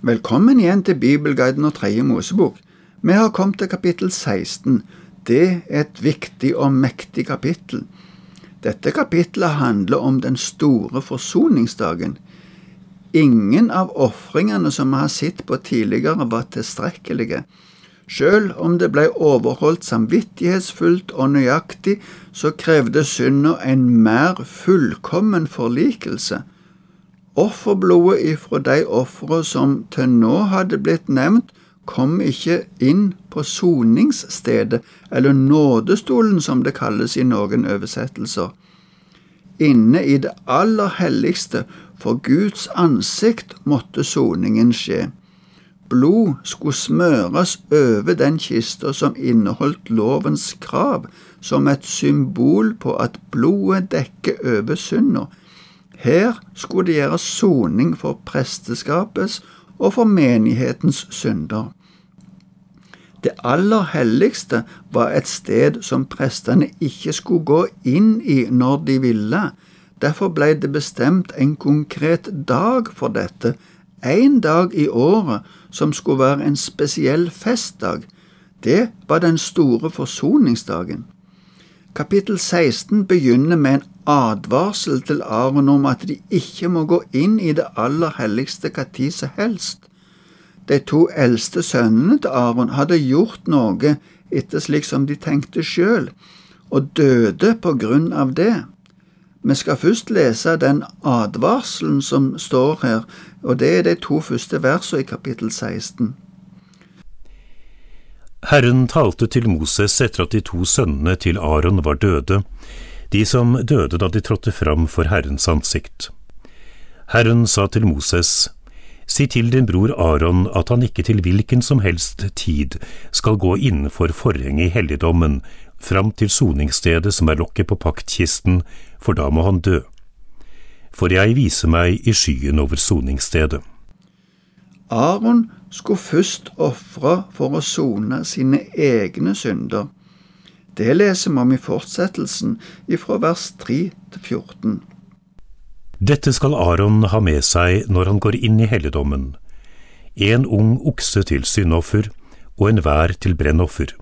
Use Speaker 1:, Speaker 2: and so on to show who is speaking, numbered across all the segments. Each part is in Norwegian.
Speaker 1: Velkommen igjen til Bibelguiden og tredje Mosebok. Vi har kommet til kapittel 16. Det er et viktig og mektig kapittel. Dette kapittelet handler om den store forsoningsdagen. Ingen av ofringene som vi har sett på tidligere, var tilstrekkelige. Selv om det ble overholdt samvittighetsfullt og nøyaktig, så krevde synda en mer fullkommen forlikelse. Offerblodet ifra de ofre som til nå hadde blitt nevnt, kom ikke inn på soningsstedet, eller nådestolen som det kalles i noen oversettelser. Inne i det aller helligste, for Guds ansikt, måtte soningen skje. Blod skulle smøres over den kista som inneholdt lovens krav, som et symbol på at blodet dekker over synda. Her skulle det gjøres soning for presteskapets og for menighetens synder. Det aller helligste var et sted som prestene ikke skulle gå inn i når de ville. Derfor ble det bestemt en konkret dag for dette, én dag i året som skulle være en spesiell festdag. Det var den store forsoningsdagen. Kapittel 16 begynner med en advarsel til Aron om at de ikke må gå inn i det aller helligste hva tid som helst. De to eldste sønnene til Aron hadde gjort noe etter slik som de tenkte sjøl, og døde på grunn av det. Vi skal først lese den advarselen som står her, og det er de to første versene i kapittel 16.
Speaker 2: Herren talte til Moses etter at de to sønnene til Aron var døde, de som døde da de trådte fram for Herrens ansikt. Herren sa til Moses, Si til din bror Aron at han ikke til hvilken som helst tid skal gå innenfor forhenget i helligdommen fram til soningsstedet som er lokket på paktkisten, for da må han dø. For jeg viser meg i skyen over soningsstedet.
Speaker 1: Aron skulle først ofre for å sone sine egne synder. Det leser vi om i fortsettelsen ifra vers 3 til 14.
Speaker 2: Dette skal Aron ha med seg når han går inn i helligdommen, en ung okse til syndoffer og enhver til brennoffer.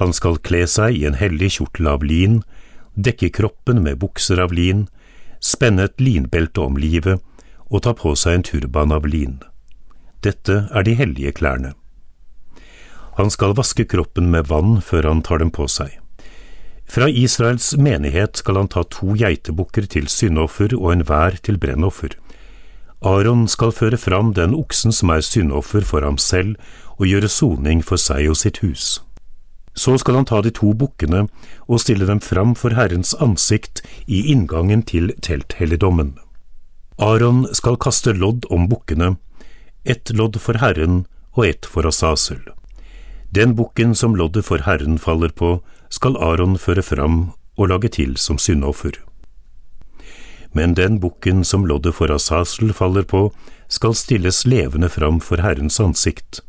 Speaker 2: Han skal kle seg i en hellig kjortel av lin, dekke kroppen med bukser av lin, spenne et linbelte om livet og ta på seg en turban av lin. Dette er de hellige klærne. Han skal vaske kroppen med vann før han tar dem på seg. Fra Israels menighet skal han ta to geitebukker til syndoffer og enhver til brennoffer. Aron skal føre fram den oksen som er syndoffer for ham selv, og gjøre soning for seg og sitt hus. Så skal han ta de to bukkene og stille dem fram for Herrens ansikt i inngangen til telthelligdommen. Aron skal kaste lodd om bukkene, ett lodd for Herren og ett for Asasel. Den bukken som loddet for Herren faller på, skal Aron føre fram og lage til som syndoffer. Men den bukken som loddet for Asasel faller på, skal stilles levende fram for Herrens ansikt.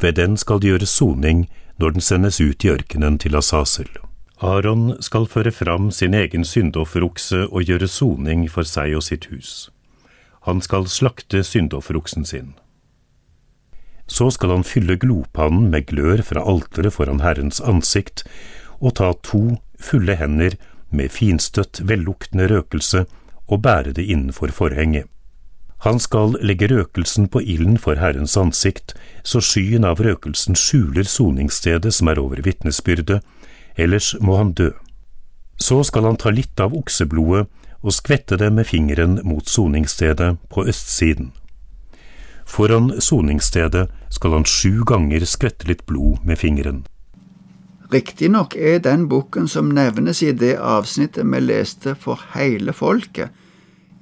Speaker 2: Ved den skal det gjøres soning når den sendes ut i ørkenen til Asasel. Aron skal føre fram sin egen syndofferokse og gjøre soning for seg og sitt hus. Han skal slakte syndofferoksen sin. Så skal han fylle glopannen med glør fra alteret foran Herrens ansikt og ta to fulle hender med finstøtt, velluktende røkelse og bære det innenfor forhenget. Han skal legge røkelsen på ilden for Herrens ansikt, så skyen av røkelsen skjuler soningsstedet som er over vitnesbyrdet, ellers må han dø. Så skal han ta litt av okseblodet og skvette det med fingeren mot soningsstedet på østsiden. Foran soningsstedet skal han sju ganger skvette litt blod med fingeren.
Speaker 1: Riktignok er den boken som nevnes i det avsnittet vi leste for hele folket.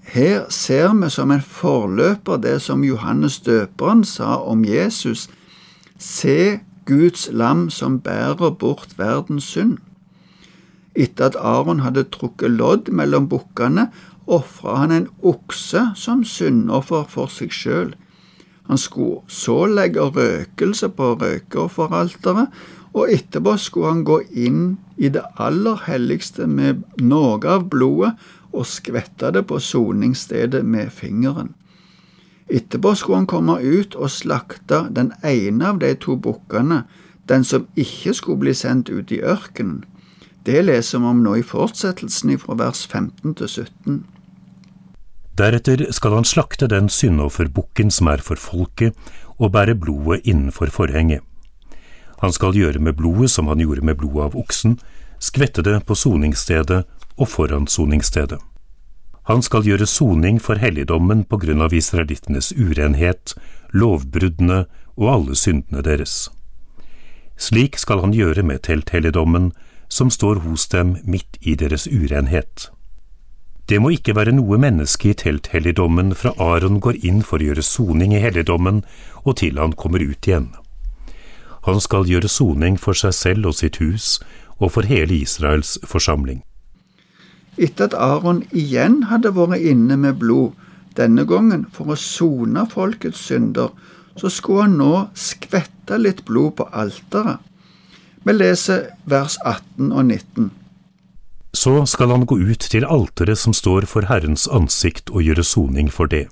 Speaker 1: Her ser vi som en forløper det som Johannes døperen sa om Jesus. Se Guds lam som bærer bort verdens synd. Etter at Aron hadde trukket lodd mellom bukkene, ofra han en okse som syndoffer for seg sjøl. Han skulle så legge røkelse på røkeofferalteret, og etterpå skulle han gå inn i det aller helligste med noe av blodet og skvette det på soningsstedet med fingeren. Etterpå skulle han komme ut og slakte den ene av de to bukkene, den som ikke skulle bli sendt ut i ørkenen. Det leser vi om nå i fortsettelsen fra vers 15 til 17.
Speaker 2: Deretter skal han slakte den syndofferbukken som er for folket, og bære blodet innenfor forhenget. Han skal gjøre med blodet som han gjorde med blodet av oksen, skvette det på soningsstedet og foran soningsstedet. Han skal gjøre soning for helligdommen på grunn av israelittenes urenhet, lovbruddene og alle syndene deres. Slik skal han gjøre med telthelligdommen, som står hos dem midt i deres urenhet. Det må ikke være noe menneske i telthelligdommen fra Aron går inn for å gjøre soning i helligdommen og til han kommer ut igjen. Han skal gjøre soning for seg selv og sitt hus og for hele Israels forsamling.
Speaker 1: Etter at Aron igjen hadde vært inne med blod, denne gangen for å sone folkets synder, så skulle han nå skvette litt blod på alteret. Vi leser vers 18 og 19.
Speaker 2: Så skal han gå ut til alteret som står for Herrens ansikt og gjøre soning for det.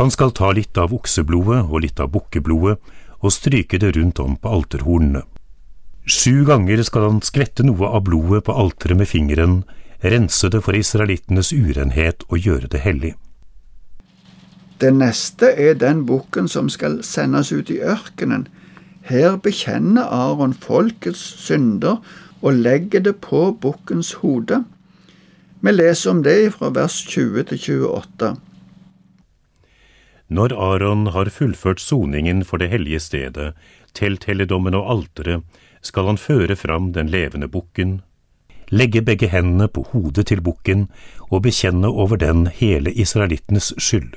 Speaker 2: Han skal ta litt av okseblodet og litt av bukkeblodet og stryke det rundt om på alterhornene. Sju ganger skal han skvette noe av blodet på alteret med fingeren, rense det for israelittenes urenhet og gjøre det hellig.
Speaker 1: Det neste er den bukken som skal sendes ut i ørkenen. Her bekjenner Aron folkets synder og legger det på bukkens hode. Vi leser om det fra vers 20 til 28.
Speaker 2: Når Aron har fullført soningen for det hellige stedet, telthelligdommen og alteret, skal han føre fram den levende bukken, legge begge hendene på hodet til bukken og bekjenne over den hele israelittenes skyld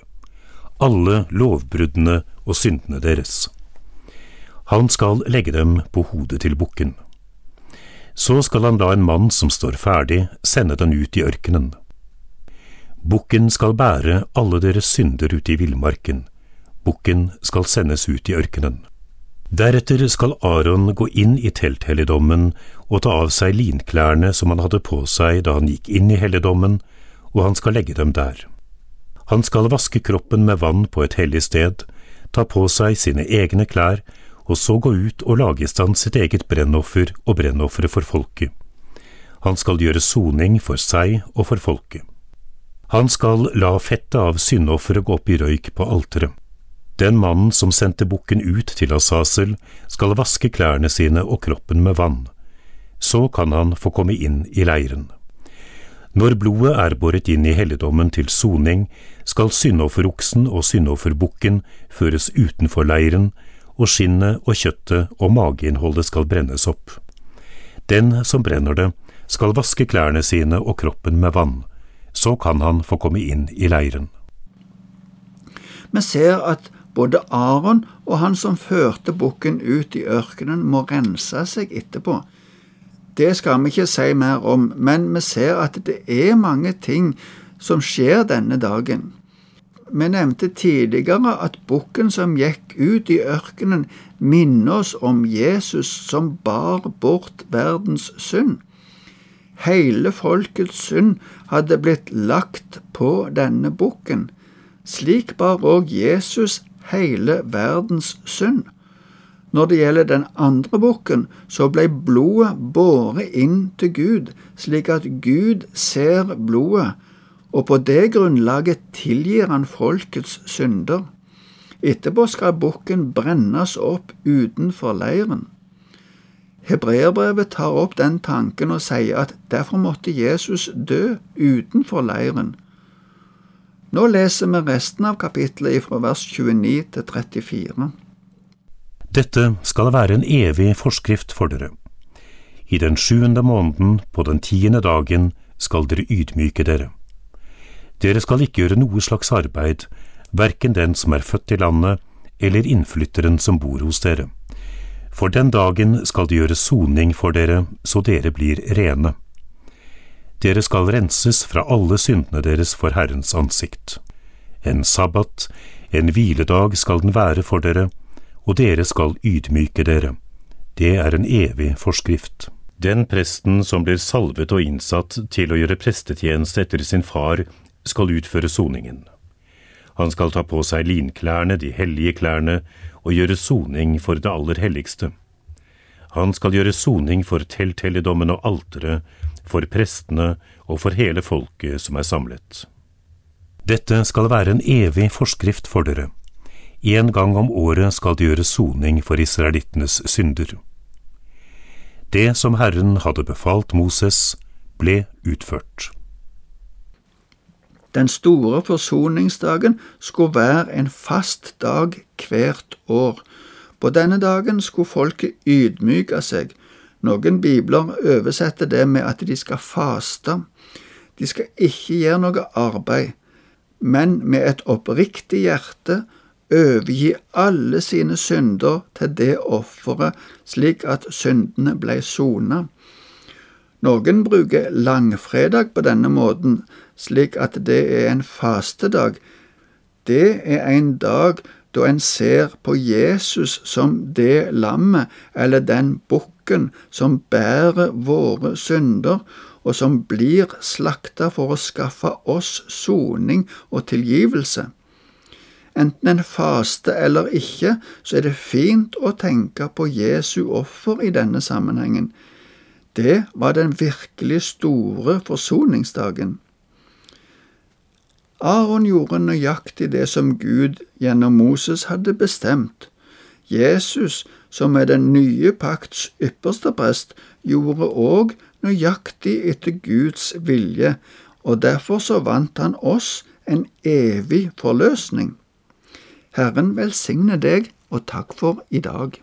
Speaker 2: alle lovbruddene og syndene deres. Han skal legge dem på hodet til bukken. Så skal han la en mann som står ferdig, sende den ut i ørkenen. Bukken skal bære alle deres synder ut i villmarken. Bukken skal sendes ut i ørkenen. Deretter skal Aron gå inn i telthelligdommen og ta av seg linklærne som han hadde på seg da han gikk inn i helligdommen, og han skal legge dem der. Han skal vaske kroppen med vann på et hellig sted, ta på seg sine egne klær, og så gå ut og lage i stand sitt eget brennoffer og brennofferet for folket. Han skal gjøre soning for seg og for folket. Han skal la fettet av syndofferet gå opp i røyk på alteret. Den mannen som sendte bukken ut til Asasel, skal vaske klærne sine og kroppen med vann. Så kan han få komme inn i leiren. Når blodet er båret inn i helligdommen til soning, skal syndofferoksen og syndofferbukken føres utenfor leiren, og skinnet og kjøttet og mageinnholdet skal brennes opp. Den som brenner det, skal vaske klærne sine og kroppen med vann, så kan han få komme inn i leiren.
Speaker 1: Vi ser at både Aron og han som førte bukken ut i ørkenen, må rense seg etterpå. Det skal vi ikke si mer om, men vi ser at det er mange ting som skjer denne dagen. Vi nevnte tidligere at bukken som gikk ut i ørkenen, minner oss om Jesus som bar bort verdens synd. Hele folkets synd hadde blitt lagt på denne bukken. Slik bar òg Jesus hele verdens synd. Når det gjelder den andre bukken, så ble blodet båret inn til Gud, slik at Gud ser blodet, og på det grunnlaget tilgir han folkets synder. Etterpå skal bukken brennes opp utenfor leiren. Hebreerbrevet tar opp den tanken og sier at derfor måtte Jesus dø utenfor leiren. Nå leser vi resten av kapittelet fra vers 29 til 34.
Speaker 2: Dette skal være en evig forskrift for dere. I den sjuende måneden, på den tiende dagen, skal dere ydmyke dere. Dere skal ikke gjøre noe slags arbeid, verken den som er født i landet, eller innflytteren som bor hos dere. For den dagen skal det gjøres soning for dere, så dere blir rene. Dere skal renses fra alle syndene deres for Herrens ansikt. En sabbat, en hviledag skal den være for dere, og dere skal ydmyke dere. Det er en evig forskrift. Den presten som blir salvet og innsatt til å gjøre prestetjeneste etter sin far, skal utføre soningen. Han skal ta på seg linklærne, de hellige klærne, og gjøre soning for det aller helligste. Han skal gjøre soning for telthelligdommen og alteret, for prestene og for hele folket som er samlet. Dette skal være en evig forskrift for dere. En gang om året skal de gjøre soning for israelittenes synder. Det som Herren hadde befalt Moses, ble utført.
Speaker 1: Den store forsoningsdagen skulle være en fast dag hvert år. På denne dagen skulle folket ydmyke seg. Noen bibler oversetter det med at de skal faste. De skal ikke gjøre noe arbeid, men med et oppriktig hjerte overgi alle sine synder til det offeret, slik at syndene ble sona. Noen bruker langfredag på denne måten, slik at det er en fastedag. Det er en dag da en ser på Jesus som det lammet eller den bukken som bærer våre synder, og som blir slakta for å skaffe oss soning og tilgivelse. Enten en faste eller ikke, så er det fint å tenke på Jesu offer i denne sammenhengen. Det var den virkelig store forsoningsdagen. Aron gjorde nøyaktig det som Gud gjennom Moses hadde bestemt. Jesus, som er den nye pakts ypperste prest, gjorde òg nøyaktig etter Guds vilje, og derfor så vant han oss en evig forløsning. Herren velsigne deg, og takk for i dag.